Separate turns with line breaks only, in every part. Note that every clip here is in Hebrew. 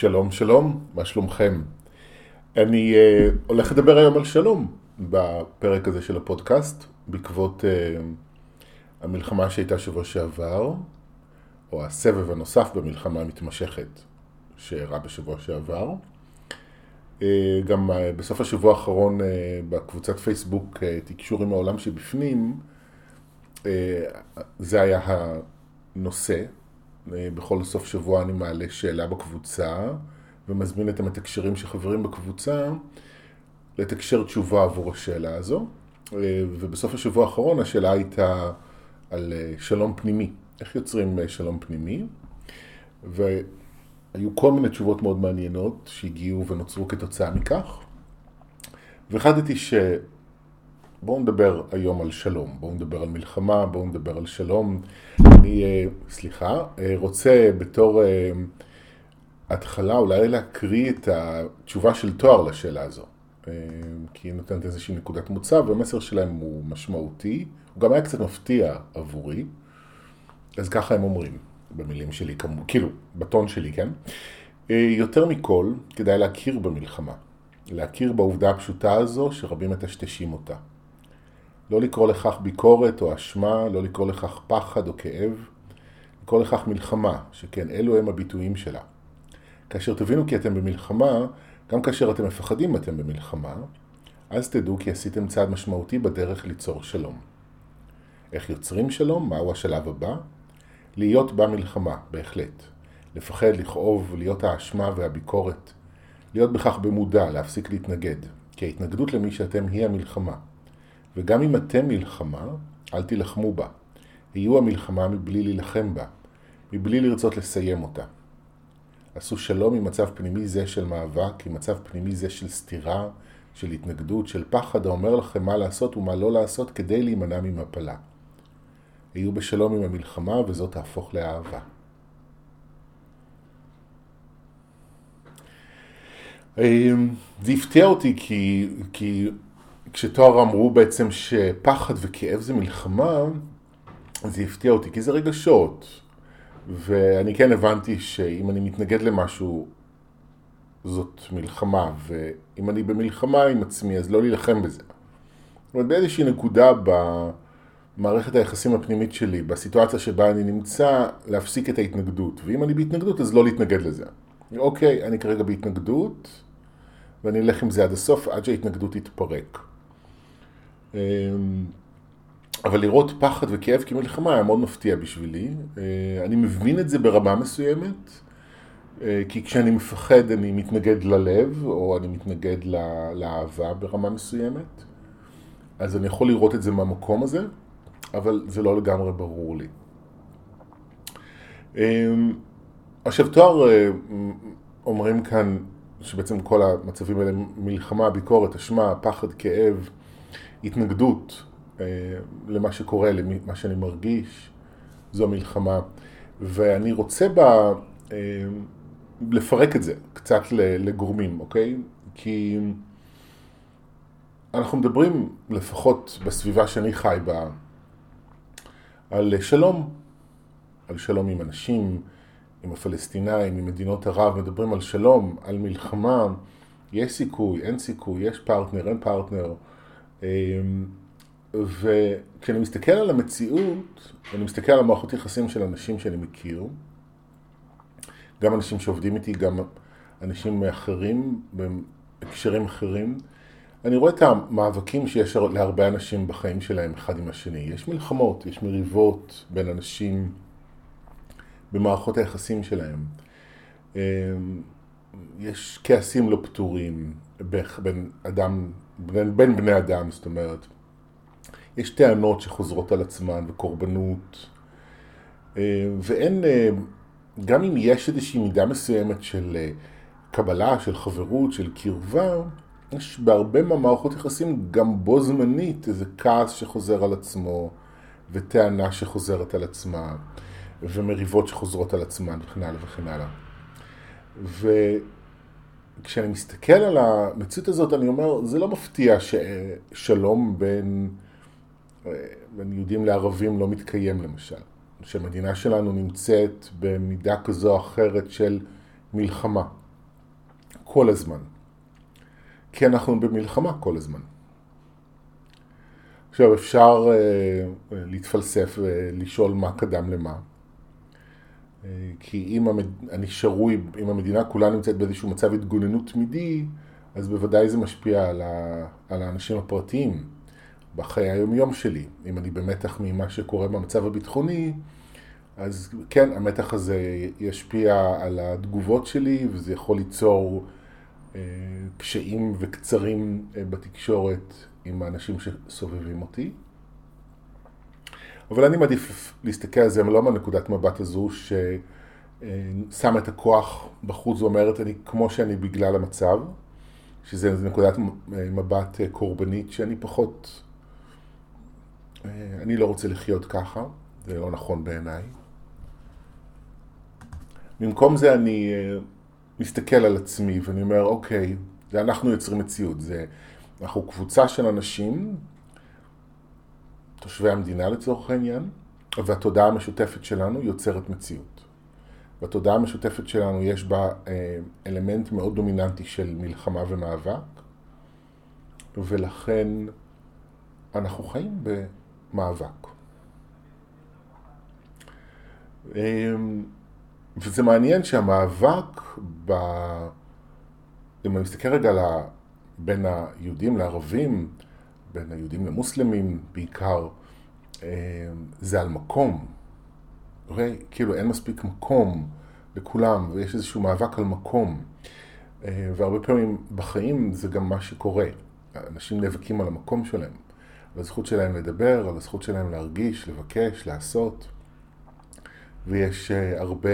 שלום שלום, מה שלומכם? אני uh, הולך לדבר היום על שלום בפרק הזה של הפודקאסט, בעקבות uh, המלחמה שהייתה שבוע שעבר, או הסבב הנוסף במלחמה המתמשכת שאירע בשבוע שעבר. Uh, גם uh, בסוף השבוע האחרון uh, בקבוצת פייסבוק uh, תקשור עם העולם שבפנים, uh, זה היה הנושא. בכל סוף שבוע אני מעלה שאלה בקבוצה ומזמין את המתקשרים שחברים בקבוצה לתקשר תשובה עבור השאלה הזו. ובסוף השבוע האחרון השאלה הייתה על שלום פנימי, איך יוצרים שלום פנימי. והיו כל מיני תשובות מאוד מעניינות שהגיעו ונוצרו כתוצאה מכך. והחלטתי ש... בואו נדבר היום על שלום, בואו נדבר על מלחמה, בואו נדבר על שלום. אני, אה, סליחה, אה, רוצה בתור אה, התחלה אולי להקריא את התשובה של תואר לשאלה הזו. כי היא נותנת איזושהי נקודת מוצא, והמסר שלהם הוא משמעותי, הוא גם היה קצת מפתיע עבורי, אז ככה הם אומרים במילים שלי, כאילו, בטון שלי, כן? יותר מכל, כדאי להכיר במלחמה. להכיר בעובדה הפשוטה הזו שרבים מטשטשים אותה. לא לקרוא לכך ביקורת או אשמה, לא לקרוא לכך פחד או כאב, לקרוא לכך מלחמה, שכן אלו הם הביטויים שלה. כאשר תבינו כי אתם במלחמה, גם כאשר אתם מפחדים אתם במלחמה, אז תדעו כי עשיתם צעד משמעותי בדרך ליצור שלום. איך יוצרים שלום? מהו השלב הבא? להיות במלחמה, בהחלט. לפחד, לכאוב, להיות האשמה והביקורת. להיות בכך במודע, להפסיק להתנגד. כי ההתנגדות למי שאתם היא המלחמה. וגם אם אתם מלחמה, אל תילחמו בה. היו המלחמה מבלי להילחם בה, מבלי לרצות לסיים אותה. עשו שלום עם מצב פנימי זה של מאבק, עם מצב פנימי זה של סתירה, של התנגדות, של פחד האומר לכם מה לעשות ומה לא לעשות כדי להימנע ממפלה. היו בשלום עם המלחמה וזאת תהפוך לאהבה. אמ, זה הפתיע אותי כי, כי כשתואר אמרו בעצם שפחד וכאב זה מלחמה, זה הפתיע אותי, כי זה רגשות. ואני כן הבנתי שאם אני מתנגד למשהו, זאת מלחמה, ואם אני במלחמה עם עצמי, אז לא להילחם בזה. זאת אומרת, באיזושהי נקודה במערכת היחסים הפנימית שלי, בסיטואציה שבה אני נמצא, להפסיק את ההתנגדות. ואם אני בהתנגדות, אז לא להתנגד לזה. אוקיי, אני כרגע בהתנגדות, ואני אלך עם זה עד הסוף, עד שההתנגדות תתפרק. אמ, אבל לראות פחד וכאב כמלחמה היה מאוד מפתיע בשבילי. אה, אני מבין את זה ברמה מסוימת, אה, כי כשאני מפחד אני מתנגד ללב, או אני מתנגד לאהבה ברמה מסוימת. אז אני יכול לראות את זה מהמקום הזה, אבל זה לא לגמרי ברור לי. אמ, עכשיו תואר אה, אומרים כאן שבעצם כל המצבים האלה מלחמה, ביקורת, אשמה, פחד, כאב, התנגדות אה, למה שקורה, למה שאני מרגיש, זו המלחמה. ואני רוצה בה אה, לפרק את זה קצת לגורמים, אוקיי? כי אנחנו מדברים, לפחות בסביבה שאני חי בה, על שלום, על שלום עם אנשים, עם הפלסטינאים, עם מדינות ערב, מדברים על שלום, על מלחמה, יש סיכוי, אין סיכוי, יש פרטנר, אין פרטנר. אמ, וכשאני מסתכל על המציאות, ואני מסתכל על המערכות יחסים של אנשים שאני מכיר, גם אנשים שעובדים איתי, גם אנשים אחרים, בהקשרים אחרים, אני רואה את המאבקים שיש להרבה אנשים בחיים שלהם אחד עם השני. יש מלחמות, יש מריבות בין אנשים במערכות היחסים שלהם. אמ, יש כעסים לא פתורים בין אדם בין, בין בני אדם, זאת אומרת. יש טענות שחוזרות על עצמן וקורבנות, אה, ואין, אה, גם אם יש איזושהי מידה מסוימת של אה, קבלה, של חברות, של קרבה, יש בהרבה מהמערכות יחסים גם בו זמנית איזה כעס שחוזר על עצמו, וטענה שחוזרת על עצמה, ומריבות שחוזרות על עצמן וכן הלאה וכן הלאה. כשאני מסתכל על המציאות הזאת, אני אומר, זה לא מפתיע ששלום בין, בין יהודים לערבים לא מתקיים למשל. שהמדינה שלנו נמצאת במידה כזו או אחרת של מלחמה. כל הזמן. כי אנחנו במלחמה כל הזמן. עכשיו אפשר uh, להתפלסף ולשאול מה קדם למה. Uh, כי אם המד... אני שרוי, אם המדינה כולה נמצאת באיזשהו מצב התגוננות תמידי, אז בוודאי זה משפיע על, ה... על האנשים הפרטיים בחיי היומיום שלי. אם אני במתח ממה שקורה במצב הביטחוני, אז כן, המתח הזה ישפיע על התגובות שלי, וזה יכול ליצור אה, קשיים וקצרים אה, בתקשורת עם האנשים שסובבים אותי. אבל אני מעדיף להסתכל על זה לא מהנקודת מבט הזו ששם את הכוח בחוץ ואומרת אני כמו שאני בגלל המצב, שזה נקודת מבט קורבנית שאני פחות, אה, אני לא רוצה לחיות ככה, זה לא נכון בעיניי. במקום זה אני אה, מסתכל על עצמי ואני אומר, אוקיי, זה אנחנו יוצרים מציאות, זה, אנחנו קבוצה של אנשים, תושבי המדינה לצורך העניין, והתודעה המשותפת שלנו יוצרת מציאות. בתודעה המשותפת שלנו יש בה אה, אלמנט מאוד דומיננטי של מלחמה ומאבק, ולכן אנחנו חיים במאבק. אמ, וזה מעניין שהמאבק, ב... אם אני מסתכל רגע. בין היהודים לערבים, בין היהודים למוסלמים בעיקר, אה, זה על מקום. אוקיי? כאילו אין מספיק מקום לכולם, ויש איזשהו מאבק על מקום. אה, והרבה פעמים בחיים זה גם מה שקורה. אנשים נאבקים על המקום שלהם, על הזכות שלהם לדבר, על הזכות שלהם להרגיש, לבקש, לעשות. ויש אה, הרבה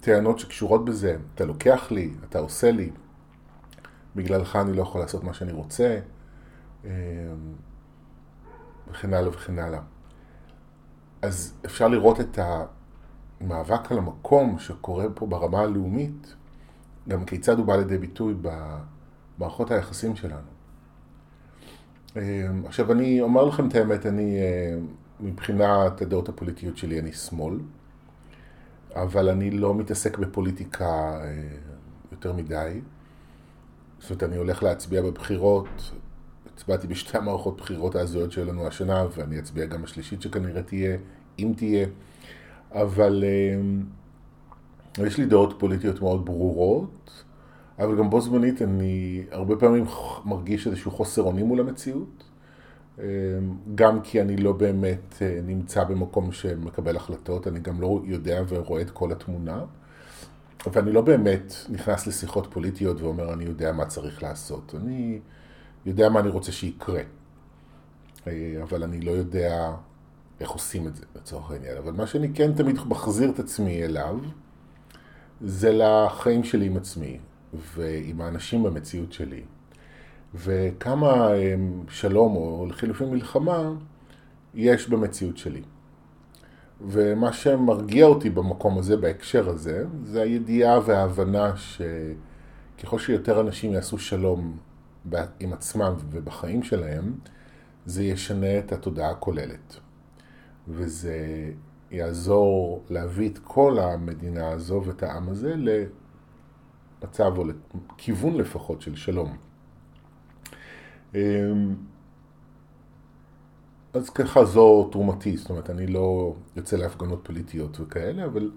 טענות שקשורות בזה. אתה לוקח לי, אתה עושה לי, בגללך אני לא יכול לעשות מה שאני רוצה, וכן הלאה וכן הלאה. אז אפשר לראות את המאבק על המקום שקורה פה ברמה הלאומית, גם כיצד הוא בא לידי ביטוי במערכות היחסים שלנו. עכשיו אני אומר לכם את האמת, אני מבחינת הדעות הפוליטיות שלי אני שמאל, אבל אני לא מתעסק בפוליטיקה אה, יותר מדי. זאת אומרת, אני הולך להצביע בבחירות, הצבעתי בשתי המערכות בחירות ההזויות שהיו לנו השנה, ואני אצביע גם בשלישית שכנראה תהיה, אם תהיה. אבל אה, יש לי דעות פוליטיות מאוד ברורות, אבל גם בו זמנית אני הרבה פעמים מרגיש איזשהו חוסר אונים מול המציאות. אמ, גם כי אני לא באמת אה, נמצא במקום שמקבל החלטות, אני גם לא יודע ורואה את כל התמונה, ואני לא באמת נכנס לשיחות פוליטיות ואומר אני יודע מה צריך לעשות. אני יודע מה אני רוצה שיקרה, אה, אבל אני לא יודע איך עושים את זה לצורך העניין. אבל מה שאני כן תמיד מחזיר את עצמי אליו, זה לחיים שלי עם עצמי ועם האנשים במציאות שלי. וכמה אמ, שלום או לחילופין מלחמה יש במציאות שלי. ומה שמרגיע אותי במקום הזה, בהקשר הזה, זה הידיעה וההבנה שככל שיותר אנשים יעשו שלום עם עצמם ובחיים שלהם, זה ישנה את התודעה הכוללת. וזה יעזור להביא את כל המדינה הזו ואת העם הזה למצב או לכיוון לפחות של שלום. אמ, אז ככה זו תרומתי, זאת אומרת, אני לא יוצא להפגנות פוליטיות וכאלה, אבל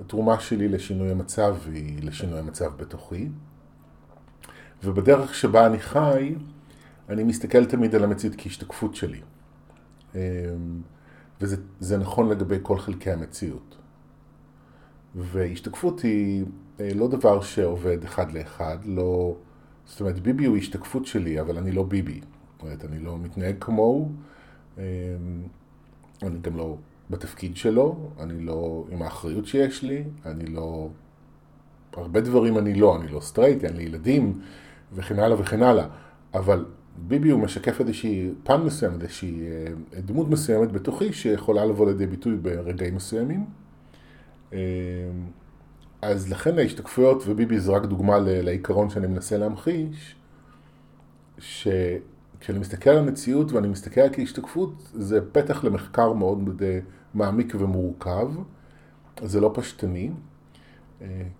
התרומה שלי לשינוי המצב היא לשינוי המצב בתוכי. ובדרך שבה אני חי, אני מסתכל תמיד על המציאות כהשתקפות שלי. אמ, וזה נכון לגבי כל חלקי המציאות. והשתקפות היא אה, לא דבר שעובד אחד לאחד, לא... זאת אומרת, ביבי הוא השתקפות שלי, אבל אני לא ביבי. זאת אומרת, אני לא מתנהג כמוהו, אמ, אני גם לא בתפקיד שלו, אני לא עם האחריות שיש לי, אני לא... הרבה דברים אני לא, אני לא סטרייט, אין לי ילדים, וכן הלאה וכן הלאה. אבל ביבי הוא משקף איזושהי פן מסוים, איזושהי אה, דמות מסוימת בתוכי שיכולה לבוא לידי ביטוי ברגעים מסוימים. אמ, אז לכן ההשתקפויות, וביבי זו רק דוגמה לעיקרון שאני מנסה להמחיש, שכשאני מסתכל על המציאות ואני מסתכל על כהשתקפות, זה פתח למחקר מאוד מעמיק ומורכב, זה לא פשטני,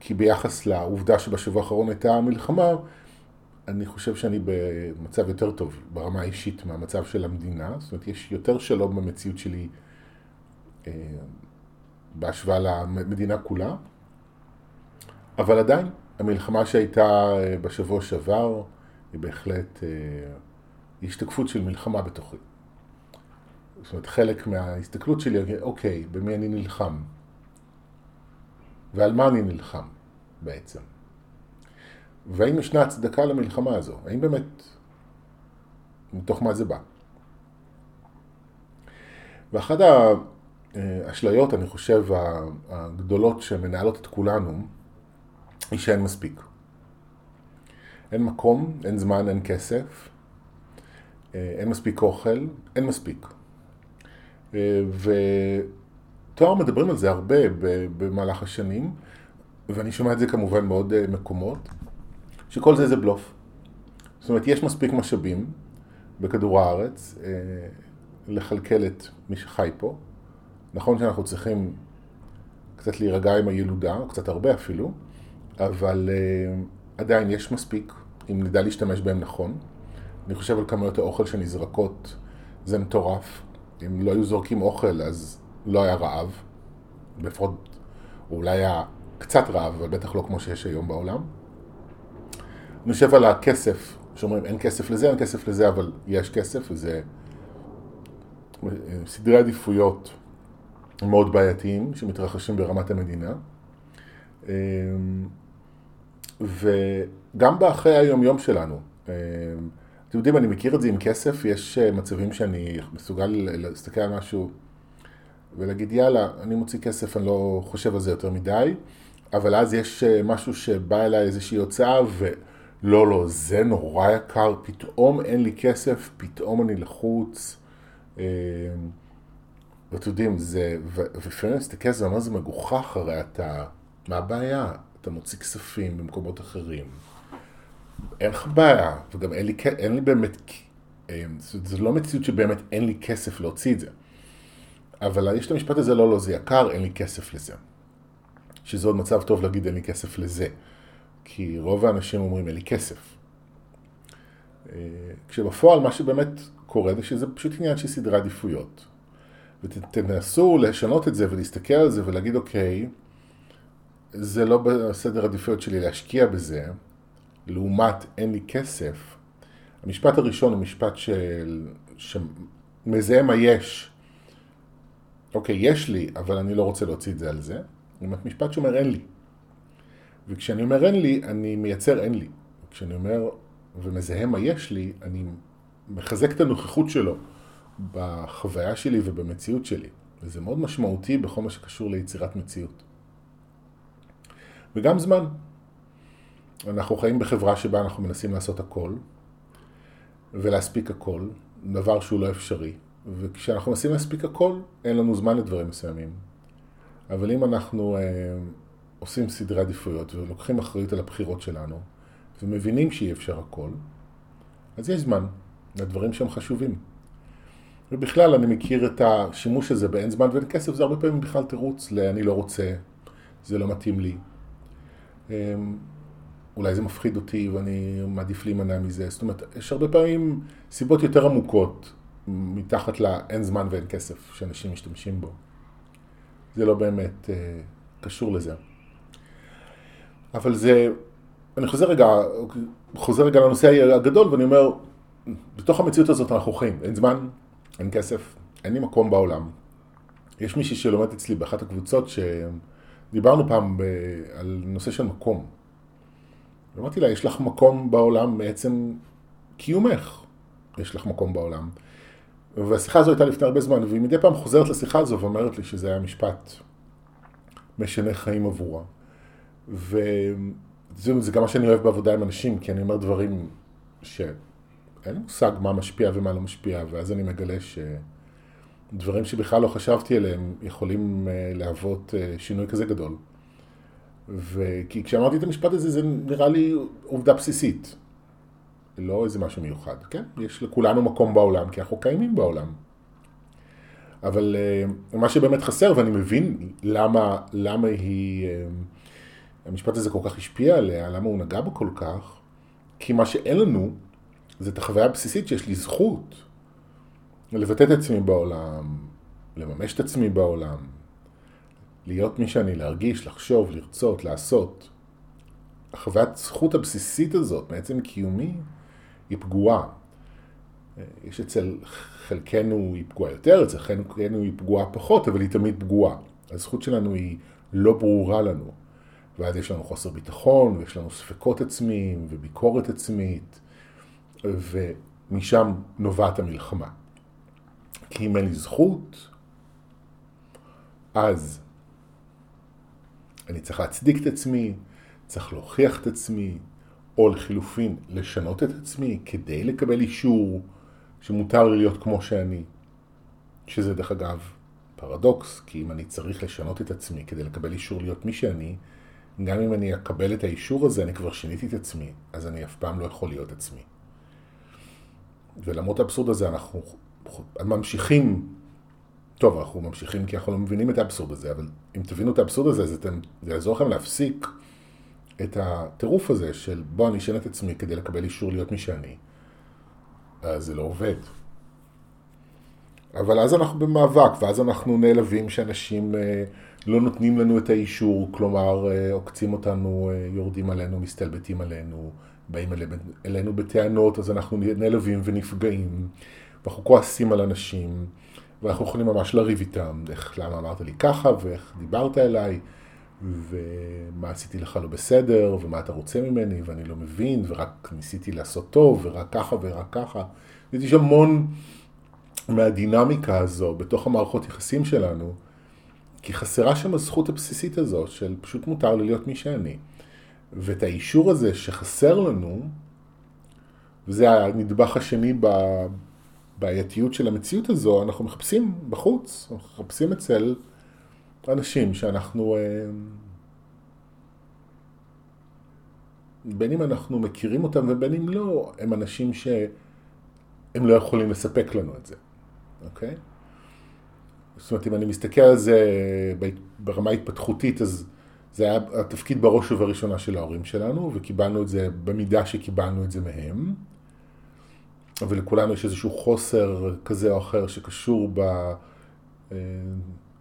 כי ביחס לעובדה שבשבוע האחרון הייתה מלחמה, אני חושב שאני במצב יותר טוב ברמה האישית מהמצב של המדינה. זאת אומרת, יש יותר שלום במציאות שלי אה, בהשוואה למדינה כולה. אבל עדיין, המלחמה שהייתה אה, בשבוע שעבר היא בהחלט אה, השתקפות של מלחמה בתוכי. זאת אומרת, חלק מההסתכלות שלי, אוקיי, במי אני נלחם? ועל מה אני נלחם בעצם? והאם ישנה הצדקה למלחמה הזו? האם באמת, מתוך מה זה בא? ואחת האשליות, אני חושב, הגדולות שמנהלות את כולנו, היא שאין מספיק. אין מקום, אין זמן, אין כסף, אין מספיק אוכל, אין מספיק. ותואר מדברים על זה הרבה במהלך השנים, ואני שומע את זה כמובן בעוד מקומות. שכל זה זה בלוף. זאת אומרת, יש מספיק משאבים בכדור הארץ אה, לכלכל את מי שחי פה. נכון שאנחנו צריכים קצת להירגע עם הילודה, קצת הרבה אפילו, אבל אה, עדיין יש מספיק, אם נדע להשתמש בהם נכון. אני חושב על כמויות האוכל שנזרקות, זה מטורף. אם לא היו זורקים אוכל, אז לא היה רעב. לפחות, אולי היה קצת רעב, אבל בטח לא כמו שיש היום בעולם. אני יושב על הכסף, שאומרים אין כסף לזה, אין כסף לזה, אבל יש כסף, וזה סדרי עדיפויות מאוד בעייתיים שמתרחשים ברמת המדינה. אמ, וגם בחיי היום-יום שלנו, אמ, אתם יודעים, אני מכיר את זה עם כסף, יש אה, מצבים שאני מסוגל להסתכל על משהו ולהגיד, יאללה, אני מוציא כסף, אני לא חושב על זה יותר מדי, אבל אז יש אה, משהו שבא אליי איזושהי הוצאה, ו... לא, לא, זה נורא יקר, פתאום אין לי כסף, פתאום אני לחוץ. אה, ואתם יודעים, זה, ולפעמים להסתכל על זה, מה זה מגוחך, הרי אתה, מה הבעיה? אתה מוציא כספים במקומות אחרים. אין לך בעיה, וגם אין לי, אין לי באמת, אה, זה לא מציאות שבאמת אין לי כסף להוציא את זה. אבל יש את המשפט הזה, לא, לא, זה יקר, אין לי כסף לזה. שזה עוד מצב טוב להגיד, אין לי כסף לזה. כי רוב האנשים אומרים אין לי כסף. אה, כשבפועל מה שבאמת קורה זה שזה פשוט עניין של סדרי עדיפויות. ותנסו לשנות את זה ולהסתכל על זה ולהגיד אוקיי, זה לא בסדר עדיפויות שלי להשקיע בזה, לעומת אין לי כסף. המשפט הראשון הוא משפט של, שמזהה מה יש. אוקיי, יש לי, אבל אני לא רוצה להוציא את זה על זה. זאת משפט שאומר אין לי. וכשאני אומר אין לי, אני מייצר אין לי. כשאני אומר ומזהה מה יש לי, אני מחזק את הנוכחות שלו בחוויה שלי ובמציאות שלי. וזה מאוד משמעותי בכל מה שקשור ליצירת מציאות. וגם זמן. אנחנו חיים בחברה שבה אנחנו מנסים לעשות הכל, ולהספיק הכל, דבר שהוא לא אפשרי. וכשאנחנו מנסים להספיק הכל, אין לנו זמן לדברים מסוימים. אבל אם אנחנו אה, עושים סדרי עדיפויות ולוקחים אחריות על הבחירות שלנו ומבינים שאי אפשר הכל, אז יש זמן לדברים שהם חשובים. ובכלל אני מכיר את השימוש הזה באין זמן ואין כסף, זה הרבה פעמים בכלל תירוץ ל"אני לא רוצה", "זה לא מתאים לי". אמ, אולי זה מפחיד אותי ואני מעדיף להימנע מזה. זאת אומרת, יש הרבה פעמים סיבות יותר עמוקות מתחת לאין זמן ואין כסף שאנשים משתמשים בו. זה לא באמת אה, קשור לזה. אבל זה, אני חוזר רגע, חוזר רגע לנושא הגדול ואני אומר, בתוך המציאות הזאת אנחנו חיים, אין זמן, אין כסף, אין לי מקום בעולם. יש מישהי שלומד אצלי באחת הקבוצות שדיברנו פעם ב... על נושא של מקום. ואמרתי לה, יש לך מקום בעולם מעצם קיומך, יש לך מקום בעולם. והשיחה הזו הייתה לפני הרבה זמן, והיא מדי פעם חוזרת לשיחה הזו ואומרת לי שזה היה משפט משנה חיים עבורה. וזה גם מה שאני אוהב בעבודה עם אנשים, כי אני אומר דברים שאין מושג מה משפיע ומה לא משפיע, ואז אני מגלה שדברים שבכלל לא חשבתי עליהם יכולים אה, להוות אה, שינוי כזה גדול. וכי כשאמרתי את המשפט הזה, זה נראה לי עובדה בסיסית. לא איזה משהו מיוחד, כן? יש לכולנו מקום בעולם, כי אנחנו קיימים בעולם. אבל uh, מה שבאמת חסר, ואני מבין למה, למה היא... המשפט הזה כל כך השפיע עליה, למה הוא נגע בה כל כך? כי מה שאין לנו זה את החוויה הבסיסית שיש לי זכות לבטא את עצמי בעולם, לממש את עצמי בעולם, להיות מי שאני, להרגיש, לחשוב, לרצות, לעשות. החוויית זכות הבסיסית הזאת, מעצם קיומי, היא פגועה. יש אצל חלקנו היא פגועה יותר, אצל חלקנו היא פגועה פחות, אבל היא תמיד פגועה. הזכות שלנו היא לא ברורה לנו. ואז יש לנו חוסר ביטחון, ויש לנו ספקות עצמיים, וביקורת עצמית, ומשם נובעת המלחמה. כי אם אין לי זכות, אז אני צריך להצדיק את עצמי, צריך להוכיח את עצמי, או לחילופין, לשנות את עצמי כדי לקבל אישור שמותר לי להיות כמו שאני. שזה דרך אגב פרדוקס, כי אם אני צריך לשנות את עצמי כדי לקבל אישור להיות מי שאני, גם אם אני אקבל את האישור הזה, אני כבר שיניתי את עצמי, אז אני אף פעם לא יכול להיות עצמי. ולמרות האבסורד הזה אנחנו ממשיכים, טוב, אנחנו ממשיכים כי אנחנו לא מבינים את האבסורד הזה, אבל אם תבינו את האבסורד הזה, זה, זה יעזור לכם להפסיק את הטירוף הזה של בוא אני אשנה את עצמי כדי לקבל אישור להיות מי שאני. אז זה לא עובד. אבל אז אנחנו במאבק, ואז אנחנו נעלבים שאנשים אה, לא נותנים לנו את האישור, כלומר אה, עוקצים אותנו, אה, יורדים עלינו, מסתלבטים עלינו, באים אלינו בטענות, אז אנחנו נעלבים ונפגעים, ואנחנו כועסים על אנשים, ואנחנו יכולים ממש לריב איתם, איך, למה אמרת לי ככה, ואיך דיברת אליי, ומה עשיתי לך לא בסדר, ומה אתה רוצה ממני, ואני לא מבין, ורק ניסיתי לעשות טוב, ורק ככה ורק ככה. יש המון מהדינמיקה הזו בתוך המערכות יחסים שלנו, כי חסרה שם הזכות הבסיסית הזו של פשוט מותר לי להיות מי שאני. ואת האישור הזה שחסר לנו, וזה הנדבך השני בבעייתיות של המציאות הזו, אנחנו מחפשים בחוץ, אנחנו מחפשים אצל אנשים שאנחנו, אה, בין אם אנחנו מכירים אותם ובין אם לא, הם אנשים שהם לא יכולים לספק לנו את זה, אוקיי? זאת אומרת, אם אני מסתכל על זה ברמה התפתחותית, אז זה היה התפקיד בראש ובראשונה של ההורים שלנו, וקיבלנו את זה במידה שקיבלנו את זה מהם. ולכולנו יש איזשהו חוסר כזה או אחר שקשור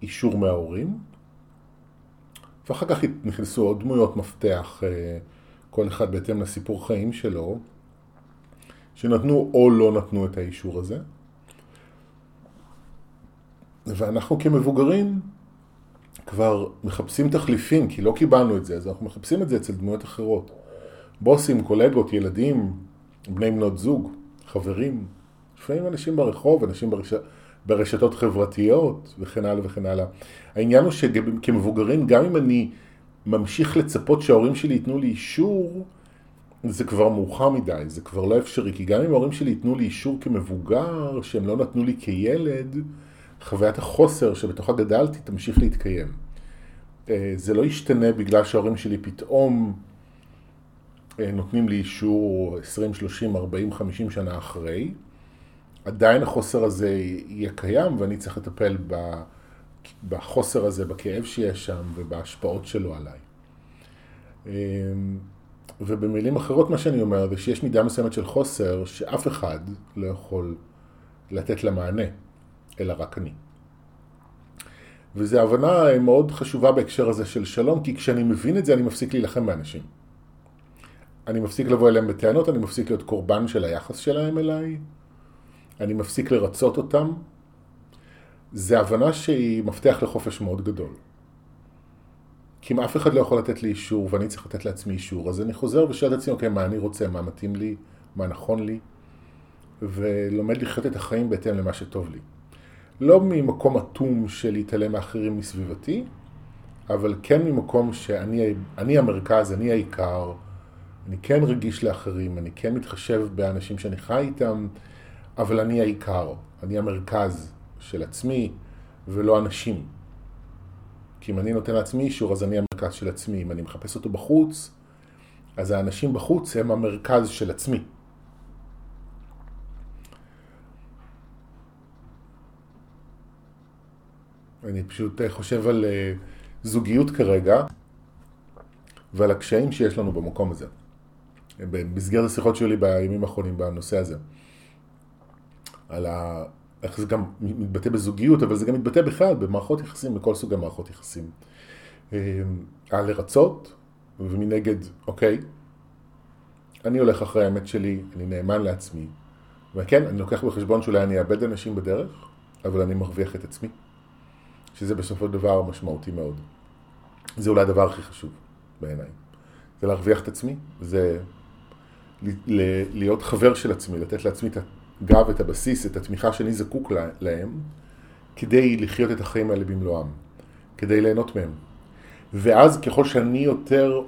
באישור מההורים. ואחר כך נכנסו עוד דמויות מפתח, אה, כל אחד בהתאם לסיפור חיים שלו, שנתנו או לא נתנו את האישור הזה. ואנחנו כמבוגרים כבר מחפשים תחליפים, כי לא קיבלנו את זה, אז אנחנו מחפשים את זה אצל דמויות אחרות. בוסים, קולגות, ילדים, בני בנות זוג, חברים, לפעמים אנשים ברחוב, אנשים ברש... ברשתות חברתיות וכן הלאה וכן הלאה. העניין הוא שכמבוגרים, גם אם אני ממשיך לצפות שההורים שלי ייתנו לי אישור, זה כבר מאוחר מדי, זה כבר לא אפשרי, כי גם אם ההורים שלי ייתנו לי אישור כמבוגר, שהם לא נתנו לי כילד, חוויית החוסר שבתוכה גדלתי תמשיך להתקיים. אה, זה לא ישתנה בגלל שההורים שלי פתאום אה, נותנים לי אישור 20, 30, 40, 50 שנה אחרי. עדיין החוסר הזה יהיה קיים ואני צריך לטפל בחוסר הזה, בכאב שיש שם ובהשפעות שלו עליי. אה, ובמילים אחרות מה שאני אומר זה שיש מידה מסוימת של חוסר שאף אחד לא יכול לתת לה מענה. אלא רק אני. וזו הבנה מאוד חשובה בהקשר הזה של שלום, כי כשאני מבין את זה אני מפסיק להילחם באנשים. אני מפסיק לבוא אליהם בטענות, אני מפסיק להיות קורבן של היחס שלהם אליי, אני מפסיק לרצות אותם. זו הבנה שהיא מפתח לחופש מאוד גדול. כי אם אף אחד לא יכול לתת לי אישור ואני צריך לתת לעצמי אישור, אז אני חוזר ושואל את עצמי, אוקיי, מה אני רוצה, מה מתאים לי, מה נכון לי, ולומד לחיות את החיים בהתאם למה שטוב לי. לא ממקום אטום של להתעלם מאחרים מסביבתי, אבל כן ממקום שאני המרכז, אני העיקר, אני כן רגיש לאחרים, אני כן מתחשב באנשים שאני חי איתם, אבל אני העיקר, אני המרכז של עצמי ולא אנשים. כי אם אני נותן לעצמי אישור, אז אני המרכז של עצמי. אם אני מחפש אותו בחוץ, אז האנשים בחוץ הם המרכז של עצמי. אני פשוט אה, חושב על אה, זוגיות כרגע, ועל הקשיים שיש לנו במקום הזה. במסגרת השיחות שלי בימים האחרונים בנושא הזה. על ה... איך זה גם מתבטא בזוגיות, אבל זה גם מתבטא בכלל במערכות יחסים, בכל סוג המערכות יחסים. על אה, לרצות, ומנגד, אוקיי, אני הולך אחרי האמת שלי, אני נאמן לעצמי, וכן, אני לוקח בחשבון שאולי אני אאבד אנשים בדרך, אבל אני מרוויח את עצמי, שזה בסופו של דבר משמעותי מאוד. זה אולי הדבר הכי חשוב בעיניי. זה להרוויח את עצמי, זה להיות חבר של עצמי, לתת לעצמי את הגב, את הבסיס, את התמיכה שאני זקוק להם, כדי לחיות את החיים האלה במלואם, כדי ליהנות מהם. ואז ככל שאני יותר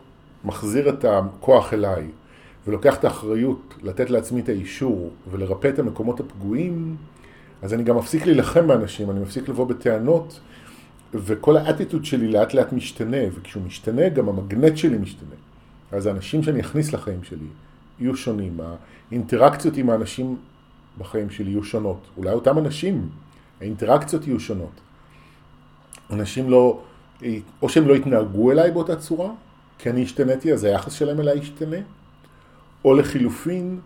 מחזיר את הכוח אליי, ולוקח את האחריות לתת לעצמי את האישור ולרפא את המקומות הפגועים, אז אני גם מפסיק להילחם באנשים, אני מפסיק לבוא בטענות, וכל האטיטוד שלי לאט לאט משתנה, וכשהוא משתנה גם המגנט שלי משתנה. אז האנשים שאני אכניס לחיים שלי יהיו שונים, האינטראקציות עם האנשים בחיים שלי יהיו שונות. אולי אותם אנשים, האינטראקציות יהיו שונות. אנשים לא, או שהם לא יתנהגו אליי באותה צורה, כי אני השתניתי, אז היחס שלהם אליי ישתנה, או לחילופין,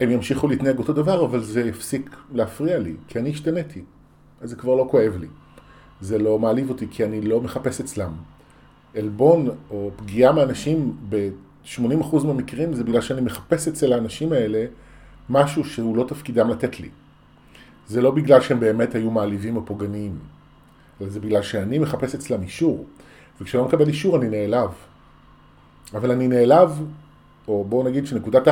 הם ימשיכו להתנהג אותו דבר, אבל זה יפסיק להפריע לי, כי אני השתניתי. אז זה כבר לא כואב לי. זה לא מעליב אותי, כי אני לא מחפש אצלם. עלבון או פגיעה מאנשים ב-80% מהמקרים זה בגלל שאני מחפש אצל האנשים האלה משהו שהוא לא תפקידם לתת לי. זה לא בגלל שהם באמת היו מעליבים או פוגעניים, אלא זה בגלל שאני מחפש אצלם אישור, וכשאני לא מקבל אישור אני נעלב. אבל אני נעלב, או בואו נגיד שנקודת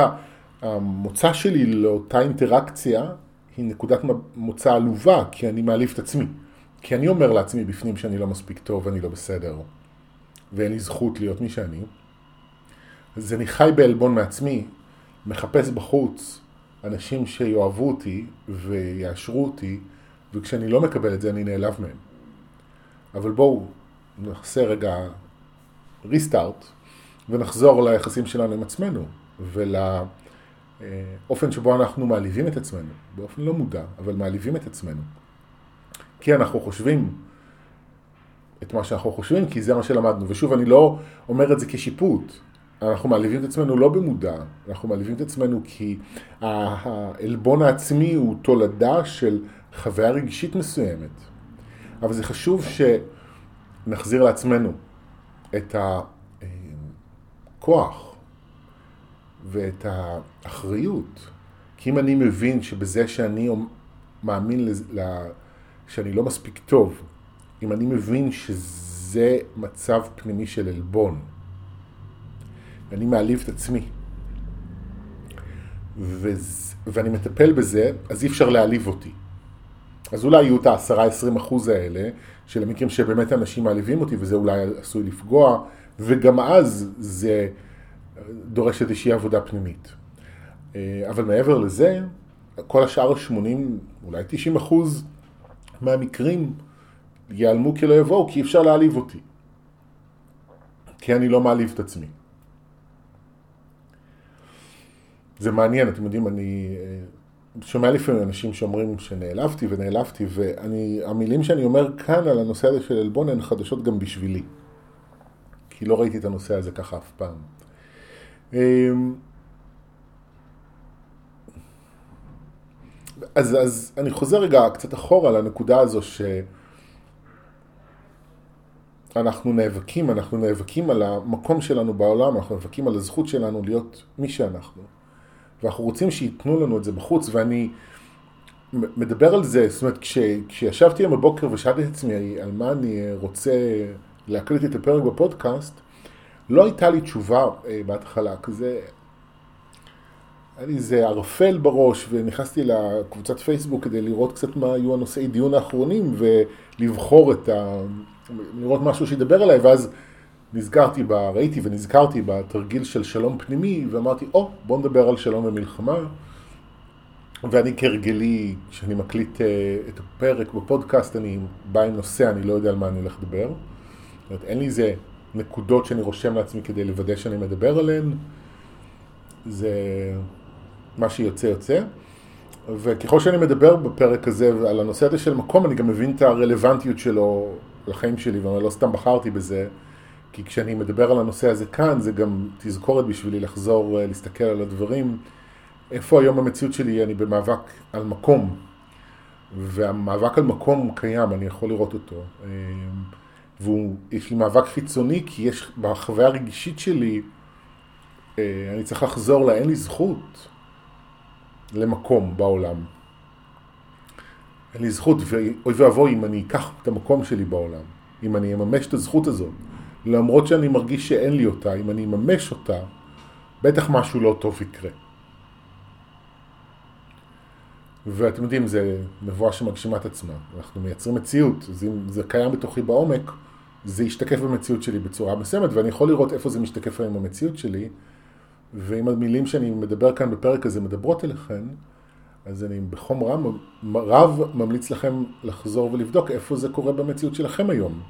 המוצא שלי לאותה אינטראקציה היא נקודת מוצא עלובה, כי אני מעליב את עצמי. כי אני אומר לעצמי בפנים שאני לא מספיק טוב ואני לא בסדר, ואין לי זכות להיות מי שאני. אז אני חי בעלבון מעצמי, מחפש בחוץ אנשים שיאהבו אותי ויאשרו אותי, וכשאני לא מקבל את זה אני נעלב מהם. אבל בואו נעשה רגע ריסטארט ונחזור ליחסים שלנו עם עצמנו ולאופן שבו אנחנו מעליבים את עצמנו, באופן לא מודע, אבל מעליבים את עצמנו. כי אנחנו חושבים את מה שאנחנו חושבים, כי זה מה שלמדנו. ושוב, אני לא אומר את זה כשיפוט. אנחנו מעליבים את עצמנו לא במודע, אנחנו מעליבים את עצמנו כי העלבון העצמי הוא תולדה של חוויה רגשית מסוימת. אבל זה חשוב שנחזיר לעצמנו את הכוח ואת האחריות. כי אם אני מבין שבזה שאני מאמין שאני לא מספיק טוב, אם אני מבין שזה מצב פנימי של עלבון, ואני מעליב את עצמי. ואני מטפל בזה, אז אי אפשר להעליב אותי. אז אולי יהיו את ה-10-20 אחוז האלה, של המקרים שבאמת אנשים מעליבים אותי, וזה אולי עשוי לפגוע, וגם אז זה דורש איזושהי עבודה פנימית. אה, אבל מעבר לזה, כל השאר ה-80, אולי 90 אחוז מהמקרים ייעלמו כי לא יבואו, כי אי אפשר להעליב אותי. כי אני לא מעליב את עצמי. זה מעניין, אתם יודעים, אני אה, שומע לפעמים אנשים שאומרים שנעלבתי ונעלבתי, והמילים שאני אומר כאן על הנושא הזה של עלבון הן חדשות גם בשבילי. כי לא ראיתי את הנושא הזה ככה אף פעם. אמ, אז, אז אני חוזר רגע קצת אחורה לנקודה הזו שאנחנו נאבקים, אנחנו נאבקים על המקום שלנו בעולם, אנחנו נאבקים על הזכות שלנו להיות מי שאנחנו. ואנחנו רוצים שייתנו לנו את זה בחוץ, ואני מדבר על זה, זאת אומרת, כש, כשישבתי היום בבוקר ושאלתי את עצמי על מה אני רוצה להקליט את הפרק בפודקאסט, לא הייתה לי תשובה אה, בהתחלה, כזה היה לי איזה ערפל בראש, ונכנסתי לקבוצת פייסבוק כדי לראות קצת מה היו הנושאי דיון האחרונים, ולבחור את ה... לראות משהו שידבר עליי, ואז נזכרתי, ב... ראיתי ונזכרתי בתרגיל של שלום פנימי, ואמרתי, או, oh, בוא נדבר על שלום ומלחמה. ואני כהרגלי, כשאני מקליט uh, את הפרק בפודקאסט, אני בא עם נושא, אני לא יודע על מה אני הולך לדבר. זאת אומרת, אין לי איזה נקודות שאני רושם לעצמי כדי לוודא שאני מדבר עליהן. זה מה שיוצא יוצא. וככל שאני מדבר בפרק הזה על הנושא הזה של מקום, אני גם מבין את הרלוונטיות שלו לחיים שלי, ואני לא סתם בחרתי בזה, כי כשאני מדבר על הנושא הזה כאן, זה גם תזכורת בשבילי לחזור אה, להסתכל על הדברים. איפה היום המציאות שלי? אני במאבק על מקום. והמאבק על מקום קיים, אני יכול לראות אותו. ויש לי מאבק חיצוני, כי יש, בחוויה הרגישית שלי, אה, אני צריך לחזור לה, אין לי זכות למקום בעולם. אין לי זכות, ואוי ואבוי אם אני אקח את המקום שלי בעולם, אם אני אממש את הזכות הזאת, למרות שאני מרגיש שאין לי אותה, אם אני אממש אותה, בטח משהו לא טוב יקרה. ואתם יודעים, זה נבואה שמגשימה את עצמה. אנחנו מייצרים מציאות, אז אם זה קיים בתוכי בעומק, זה ישתקף במציאות שלי בצורה מסוימת, ואני יכול לראות איפה זה משתקף היום במציאות שלי, ואם המילים שאני מדבר כאן בפרק הזה מדברות אליכם, אז אני בחום רב, רב ממליץ לכם לחזור ולבדוק איפה זה קורה במציאות שלכם היום.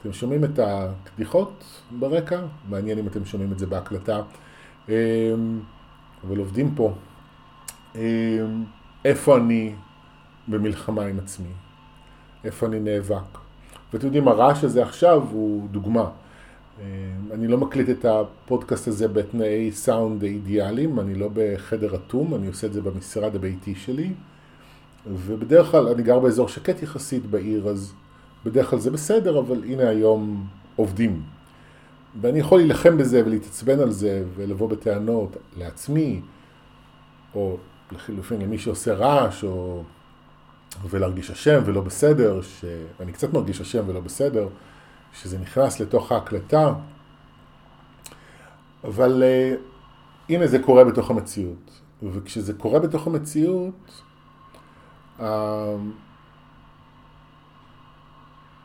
אתם שומעים את הקדיחות ברקע? מעניין אם אתם שומעים את זה בהקלטה. אמ, אבל עובדים פה. איפה אני במלחמה עם עצמי? איפה אני נאבק? ואתם יודעים, הרעש הזה עכשיו הוא דוגמה. אמ, אני לא מקליט את הפודקאסט הזה בתנאי סאונד אידיאליים, אני לא בחדר אטום, אני עושה את זה במשרד הביתי שלי, ובדרך כלל אני גר באזור שקט יחסית בעיר, אז בדרך כלל זה בסדר, אבל הנה היום עובדים. ואני יכול להילחם בזה ולהתעצבן על זה ולבוא בטענות לעצמי, או לחילופין למי שעושה רעש, או... ולהרגיש אשם ולא בסדר, שאני קצת מרגיש אשם ולא בסדר, שזה נכנס לתוך ההקלטה, אבל uh, הנה זה קורה בתוך המציאות, וכשזה קורה בתוך המציאות, uh,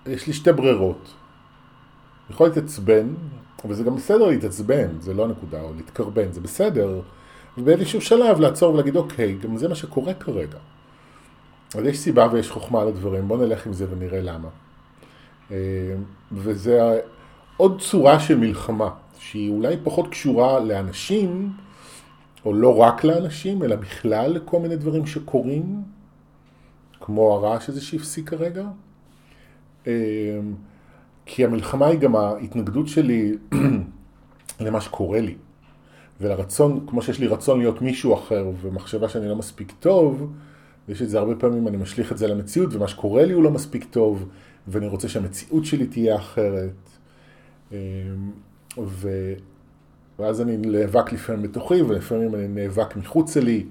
יש לי שתי ברירות. אני יכול להתעצבן, אבל זה גם בסדר להתעצבן, זה לא הנקודה, או להתקרבן, זה בסדר, ובאיזשהו שלב לעצור ולהגיד, אוקיי, גם זה מה שקורה כרגע. אז יש סיבה ויש חוכמה לדברים, בואו נלך עם זה ונראה למה. אה, וזה עוד צורה של מלחמה, שהיא אולי פחות קשורה לאנשים, או לא רק לאנשים, אלא בכלל לכל מיני דברים שקורים, כמו הרעש הזה שהפסיק כרגע. אה, כי המלחמה היא גם ההתנגדות שלי למה שקורה לי. ולרצון, כמו שיש לי רצון להיות מישהו אחר ומחשבה שאני לא מספיק טוב, יש את זה הרבה פעמים, אני משליך את זה למציאות, ומה שקורה לי הוא לא מספיק טוב, ואני רוצה שהמציאות שלי תהיה אחרת. אמ, ו... ואז אני נאבק לפעמים בתוכי, ולפעמים אני נאבק מחוץ לי,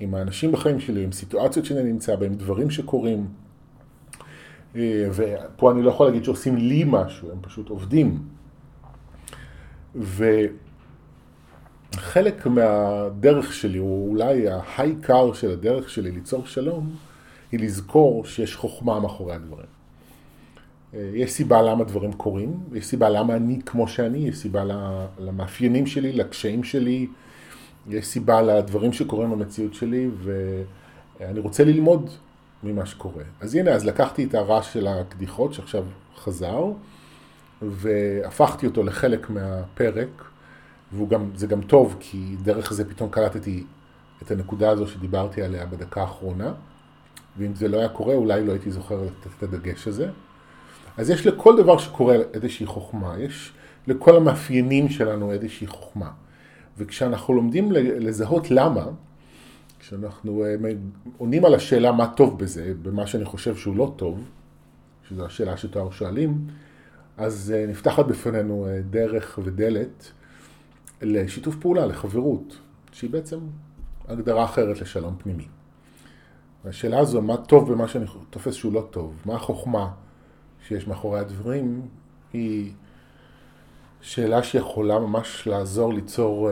עם האנשים בחיים שלי, עם סיטואציות שאני נמצא בהן, דברים שקורים. אה, ופה אני לא יכול להגיד שעושים לי משהו, הם פשוט עובדים. וחלק מהדרך שלי, או אולי ההייקר של הדרך שלי ליצור שלום, היא לזכור שיש חוכמה מאחורי הדברים. אה, יש סיבה למה דברים קורים, יש סיבה למה אני כמו שאני, יש סיבה למאפיינים שלי, לקשיים שלי, יש סיבה לדברים שקורים במציאות שלי, ואני רוצה ללמוד ממה שקורה. אז הנה, אז לקחתי את הרעש של הקדיחות שעכשיו חזר, והפכתי אותו לחלק מהפרק, וזה גם טוב, כי דרך זה פתאום קלטתי את הנקודה הזו שדיברתי עליה בדקה האחרונה, ואם זה לא היה קורה, אולי לא הייתי זוכר לתת את הדגש הזה. אז יש לכל דבר שקורה איזושהי חוכמה, יש לכל המאפיינים שלנו איזושהי חוכמה. וכשאנחנו לומדים לזהות למה, כשאנחנו אה, עונים על השאלה מה טוב בזה, במה שאני חושב שהוא לא טוב, שזו השאלה שתואר שואלים, אז אה, נפתחת בפנינו אה, דרך ודלת לשיתוף פעולה, לחברות, שהיא בעצם הגדרה אחרת לשלום פנימי. והשאלה הזו, מה טוב במה שאני תופס שהוא לא טוב, מה החוכמה שיש מאחורי הדברים, היא שאלה שיכולה ממש לעזור ליצור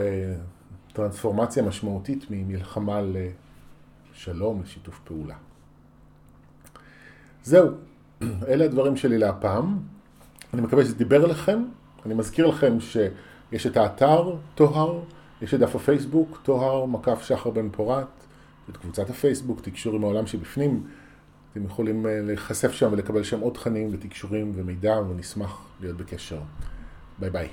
טרנספורמציה משמעותית ממלחמה לשלום, לשיתוף פעולה. זהו, אלה הדברים שלי להפעם. אני מקווה שזה דיבר אליכם. אני מזכיר לכם שיש את האתר טוהר, יש את דף הפייסבוק, טוהר מקף שחר בן פורת, את קבוצת הפייסבוק, תקשור עם העולם שבפנים. אתם יכולים אה, להיחשף שם ולקבל שם עוד תכנים ותקשורים ומידע, ונשמח להיות בקשר. ביי ביי.